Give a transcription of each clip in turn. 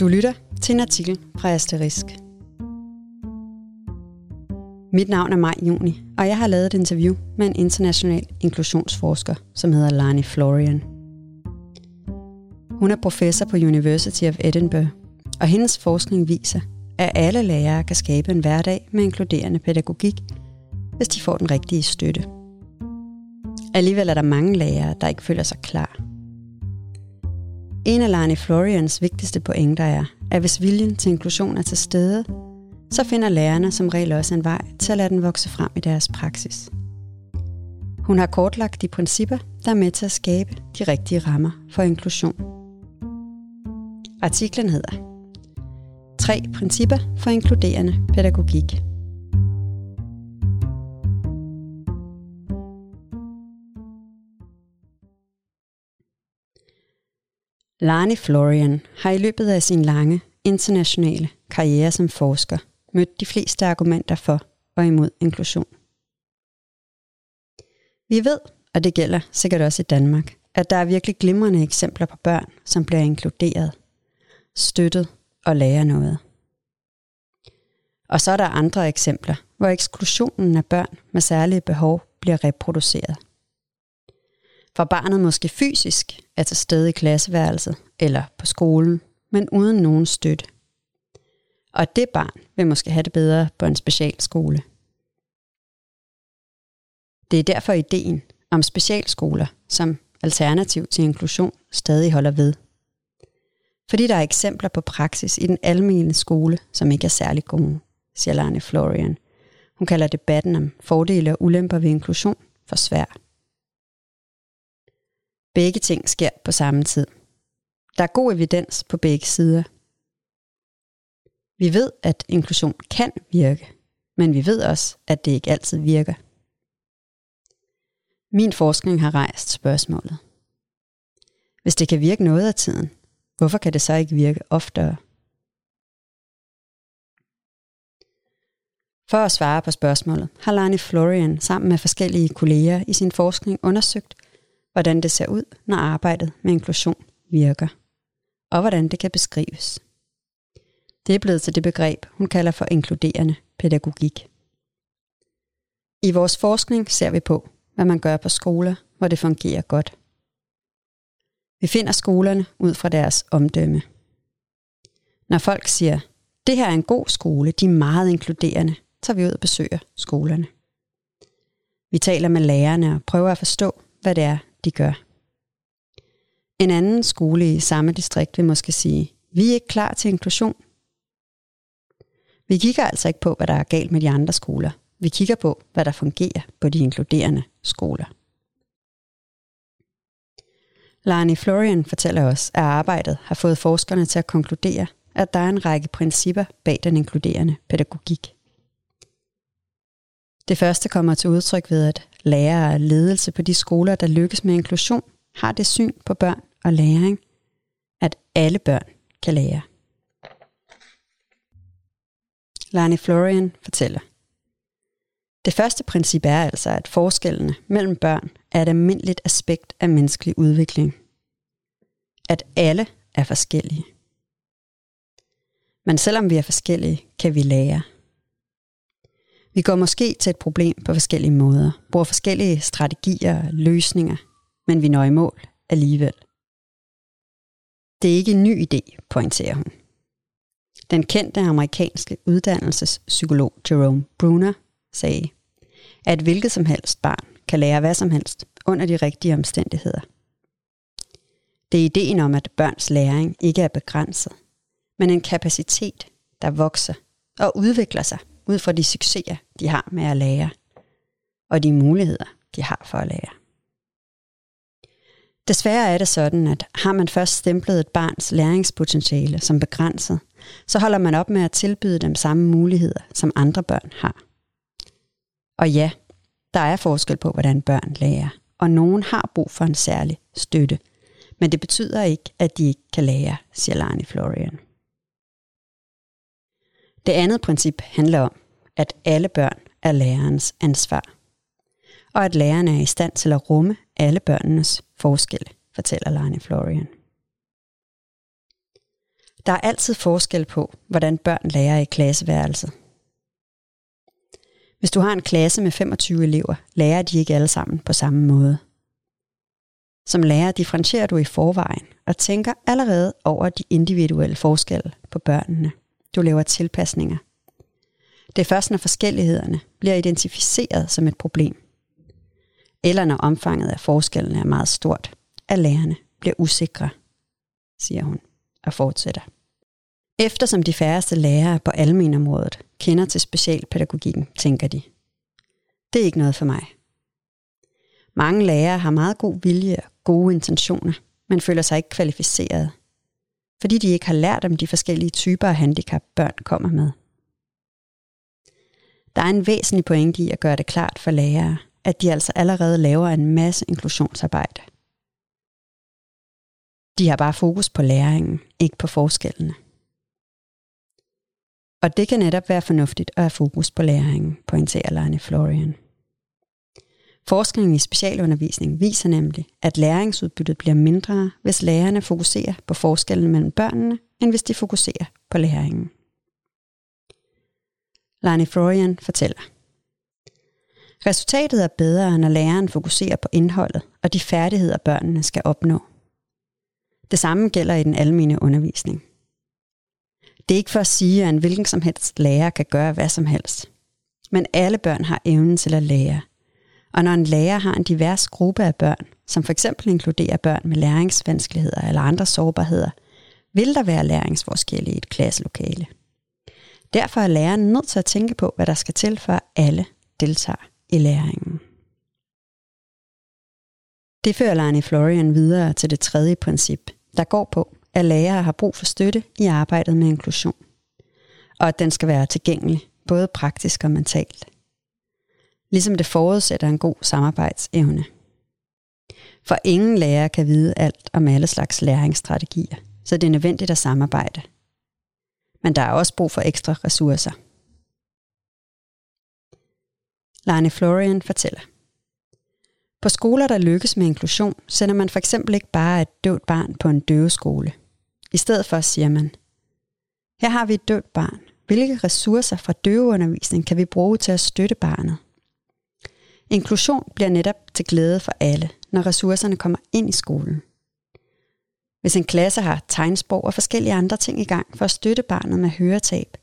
Du lytter til en artikel fra Asterisk. Mit navn er Maj Juni, og jeg har lavet et interview med en international inklusionsforsker, som hedder Lani Florian. Hun er professor på University of Edinburgh, og hendes forskning viser, at alle lærere kan skabe en hverdag med inkluderende pædagogik, hvis de får den rigtige støtte. Alligevel er der mange lærere, der ikke føler sig klar. En af Lani Florians vigtigste pointer er, at hvis viljen til inklusion er til stede, så finder lærerne som regel også en vej til at lade den vokse frem i deres praksis. Hun har kortlagt de principper, der er med til at skabe de rigtige rammer for inklusion. Artiklen hedder Tre principper for inkluderende pædagogik. Lani Florian har i løbet af sin lange internationale karriere som forsker mødt de fleste argumenter for og imod inklusion. Vi ved, og det gælder sikkert også i Danmark, at der er virkelig glimrende eksempler på børn, som bliver inkluderet, støttet og lærer noget. Og så er der andre eksempler, hvor eksklusionen af børn med særlige behov bliver reproduceret. For barnet måske fysisk er til stede i klasseværelset eller på skolen, men uden nogen støtte. Og det barn vil måske have det bedre på en specialskole. Det er derfor ideen om specialskoler som alternativ til inklusion stadig holder ved. Fordi der er eksempler på praksis i den almindelige skole, som ikke er særlig gode, siger Lane Florian. Hun kalder debatten om fordele og ulemper ved inklusion for svær. Begge ting sker på samme tid. Der er god evidens på begge sider. Vi ved, at inklusion kan virke, men vi ved også, at det ikke altid virker. Min forskning har rejst spørgsmålet. Hvis det kan virke noget af tiden, hvorfor kan det så ikke virke oftere? For at svare på spørgsmålet har Lani Florian sammen med forskellige kolleger i sin forskning undersøgt, hvordan det ser ud, når arbejdet med inklusion virker, og hvordan det kan beskrives. Det er blevet til det begreb, hun kalder for inkluderende pædagogik. I vores forskning ser vi på, hvad man gør på skoler, hvor det fungerer godt. Vi finder skolerne ud fra deres omdømme. Når folk siger, det her er en god skole, de er meget inkluderende, tager vi ud og besøger skolerne. Vi taler med lærerne og prøver at forstå, hvad det er, de gør. En anden skole i samme distrikt vil måske sige, vi er ikke klar til inklusion. Vi kigger altså ikke på, hvad der er galt med de andre skoler. Vi kigger på, hvad der fungerer på de inkluderende skoler. Lani Florian fortæller os, at arbejdet har fået forskerne til at konkludere, at der er en række principper bag den inkluderende pædagogik. Det første kommer til udtryk ved, at lærere og ledelse på de skoler, der lykkes med inklusion, har det syn på børn og læring, at alle børn kan lære. Lani Florian fortæller. Det første princip er altså, at forskellene mellem børn er et almindeligt aspekt af menneskelig udvikling. At alle er forskellige. Men selvom vi er forskellige, kan vi lære. Vi går måske til et problem på forskellige måder, bruger forskellige strategier og løsninger, men vi når i mål alligevel. Det er ikke en ny idé, pointerer hun. Den kendte amerikanske uddannelsespsykolog Jerome Bruner sagde, at hvilket som helst barn kan lære hvad som helst under de rigtige omstændigheder. Det er ideen om, at børns læring ikke er begrænset, men en kapacitet, der vokser og udvikler sig ud fra de succeser, de har med at lære, og de muligheder, de har for at lære. Desværre er det sådan, at har man først stemplet et barns læringspotentiale som begrænset, så holder man op med at tilbyde dem samme muligheder, som andre børn har. Og ja, der er forskel på, hvordan børn lærer, og nogen har brug for en særlig støtte. Men det betyder ikke, at de ikke kan lære, siger Lani Florian. Det andet princip handler om, at alle børn er lærerens ansvar. Og at læreren er i stand til at rumme alle børnenes forskelle, fortæller Lani Florian. Der er altid forskel på, hvordan børn lærer i klasseværelset. Hvis du har en klasse med 25 elever, lærer de ikke alle sammen på samme måde. Som lærer differentierer du i forvejen og tænker allerede over de individuelle forskelle på børnene. Du laver tilpasninger. Det er først, når forskellighederne bliver identificeret som et problem, eller når omfanget af forskellene er meget stort, at lærerne bliver usikre, siger hun og fortsætter. Eftersom de færreste lærere på almenområdet kender til specialpædagogikken, tænker de. Det er ikke noget for mig. Mange lærere har meget god vilje og gode intentioner, men føler sig ikke kvalificeret, fordi de ikke har lært om de forskellige typer af handicap, børn kommer med. Der er en væsentlig pointe i at gøre det klart for lærere, at de altså allerede laver en masse inklusionsarbejde. De har bare fokus på læringen, ikke på forskellene. Og det kan netop være fornuftigt at have fokus på læringen, pointerer Lene Florian. Forskning i specialundervisning viser nemlig, at læringsudbyttet bliver mindre, hvis lærerne fokuserer på forskellen mellem børnene, end hvis de fokuserer på læringen. Lani Florian fortæller. Resultatet er bedre, når læreren fokuserer på indholdet og de færdigheder, børnene skal opnå. Det samme gælder i den almene undervisning. Det er ikke for at sige, at en hvilken som helst lærer kan gøre hvad som helst. Men alle børn har evnen til at lære. Og når en lærer har en divers gruppe af børn, som for eksempel inkluderer børn med læringsvanskeligheder eller andre sårbarheder, vil der være læringsforskelle i et klasselokale. Derfor er læreren nødt til at tænke på, hvad der skal til, for at alle deltager i læringen. Det fører Lani Florian videre til det tredje princip, der går på, at lærere har brug for støtte i arbejdet med inklusion, og at den skal være tilgængelig, både praktisk og mentalt. Ligesom det forudsætter en god samarbejdsevne. For ingen lærer kan vide alt om alle slags læringsstrategier, så det er nødvendigt at samarbejde. Men der er også brug for ekstra ressourcer. Lene Florian fortæller. På skoler, der lykkes med inklusion, sender man for eksempel ikke bare et døvt barn på en døveskole. I stedet for siger man, her har vi et døvt barn. Hvilke ressourcer fra døveundervisning kan vi bruge til at støtte barnet? Inklusion bliver netop til glæde for alle, når ressourcerne kommer ind i skolen. Hvis en klasse har tegnsprog og forskellige andre ting i gang for at støtte barnet med høretab,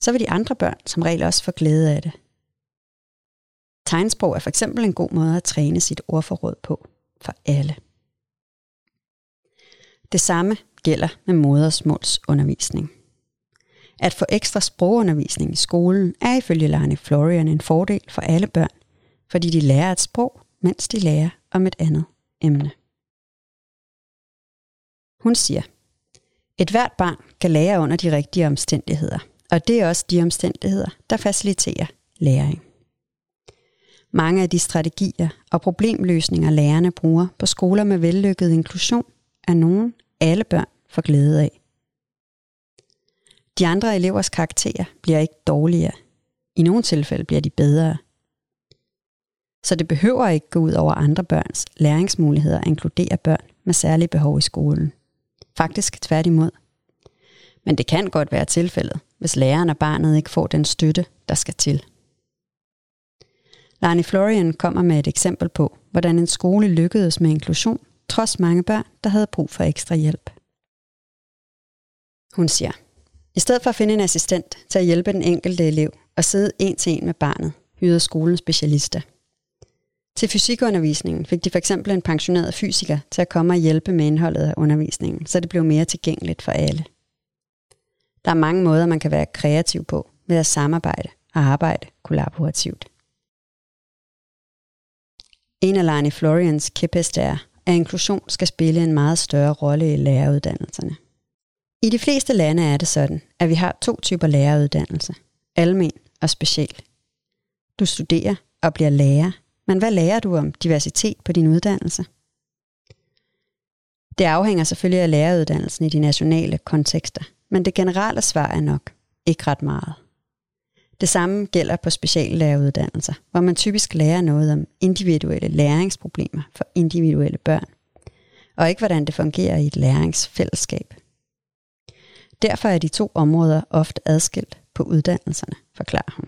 så vil de andre børn som regel også få glæde af det. Tegnsprog er for eksempel en god måde at træne sit ordforråd på for alle. Det samme gælder med modersmålsundervisning. At få ekstra sprogundervisning i skolen er ifølge Larne Florian en fordel for alle børn, fordi de lærer et sprog, mens de lærer om et andet emne. Hun siger, et hvert barn kan lære under de rigtige omstændigheder, og det er også de omstændigheder, der faciliterer læring. Mange af de strategier og problemløsninger, lærerne bruger på skoler med vellykket inklusion, er nogen alle børn får glæde af. De andre elevers karakterer bliver ikke dårligere. I nogle tilfælde bliver de bedre. Så det behøver ikke gå ud over andre børns læringsmuligheder at inkludere børn med særlige behov i skolen. Faktisk tværtimod. Men det kan godt være tilfældet, hvis læreren og barnet ikke får den støtte, der skal til. Lani Florian kommer med et eksempel på, hvordan en skole lykkedes med inklusion, trods mange børn, der havde brug for ekstra hjælp. Hun siger, i stedet for at finde en assistent til at hjælpe den enkelte elev og sidde en til en med barnet, hyrede skolen specialister. Til fysikundervisningen fik de for eksempel en pensioneret fysiker til at komme og hjælpe med indholdet af undervisningen, så det blev mere tilgængeligt for alle. Der er mange måder, man kan være kreativ på ved at samarbejde og arbejde kollaborativt. En af Lani Florians kæpheste er, at inklusion skal spille en meget større rolle i læreruddannelserne. I de fleste lande er det sådan, at vi har to typer læreruddannelse. Almen og special. Du studerer og bliver lærer, men hvad lærer du om diversitet på din uddannelse? Det afhænger selvfølgelig af læreruddannelsen i de nationale kontekster, men det generelle svar er nok ikke ret meget. Det samme gælder på speciallæreruddannelser, hvor man typisk lærer noget om individuelle læringsproblemer for individuelle børn, og ikke hvordan det fungerer i et læringsfællesskab. Derfor er de to områder ofte adskilt på uddannelserne, forklarer hun.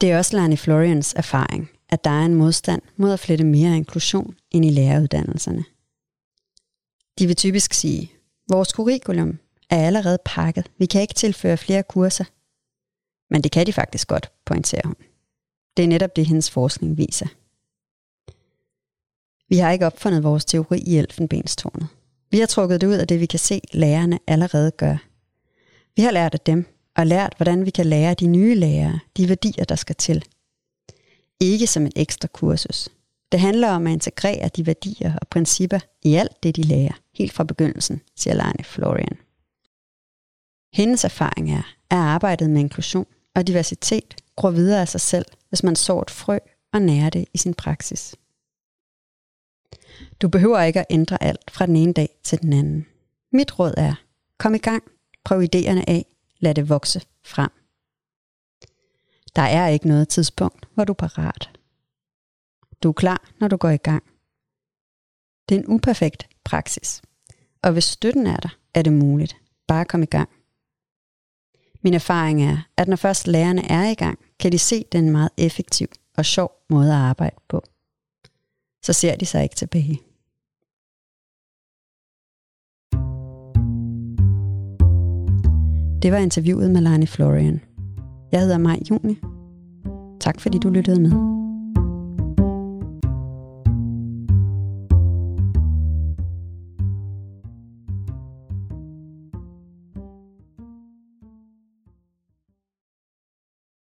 Det er også Lani Florians erfaring, at der er en modstand mod at flette mere inklusion ind i læreruddannelserne. De vil typisk sige, vores curriculum er allerede pakket. Vi kan ikke tilføre flere kurser. Men det kan de faktisk godt, pointerer hun. Det er netop det, hendes forskning viser. Vi har ikke opfundet vores teori i elfenbenstårnet. Vi har trukket det ud af det, vi kan se, lærerne allerede gør. Vi har lært af dem, og lært, hvordan vi kan lære de nye lærere de værdier, der skal til. Ikke som et ekstra kursus. Det handler om at integrere de værdier og principper i alt det, de lærer, helt fra begyndelsen, siger Lejne Florian. Hendes erfaring er, at arbejdet med inklusion og diversitet gror videre af sig selv, hvis man sår et frø og nærer det i sin praksis. Du behøver ikke at ændre alt fra den ene dag til den anden. Mit råd er, kom i gang, prøv idéerne af, lad det vokse frem. Der er ikke noget tidspunkt, hvor du er parat. Du er klar, når du går i gang. Det er en uperfekt praksis, og hvis støtten er der, er det muligt. Bare kom i gang. Min erfaring er, at når først lærerne er i gang, kan de se den meget effektiv og sjov måde at arbejde på. Så ser de sig ikke tilbage. Det var interviewet med Lani Florian. Jeg hedder Maj Juni. Tak fordi du lyttede med.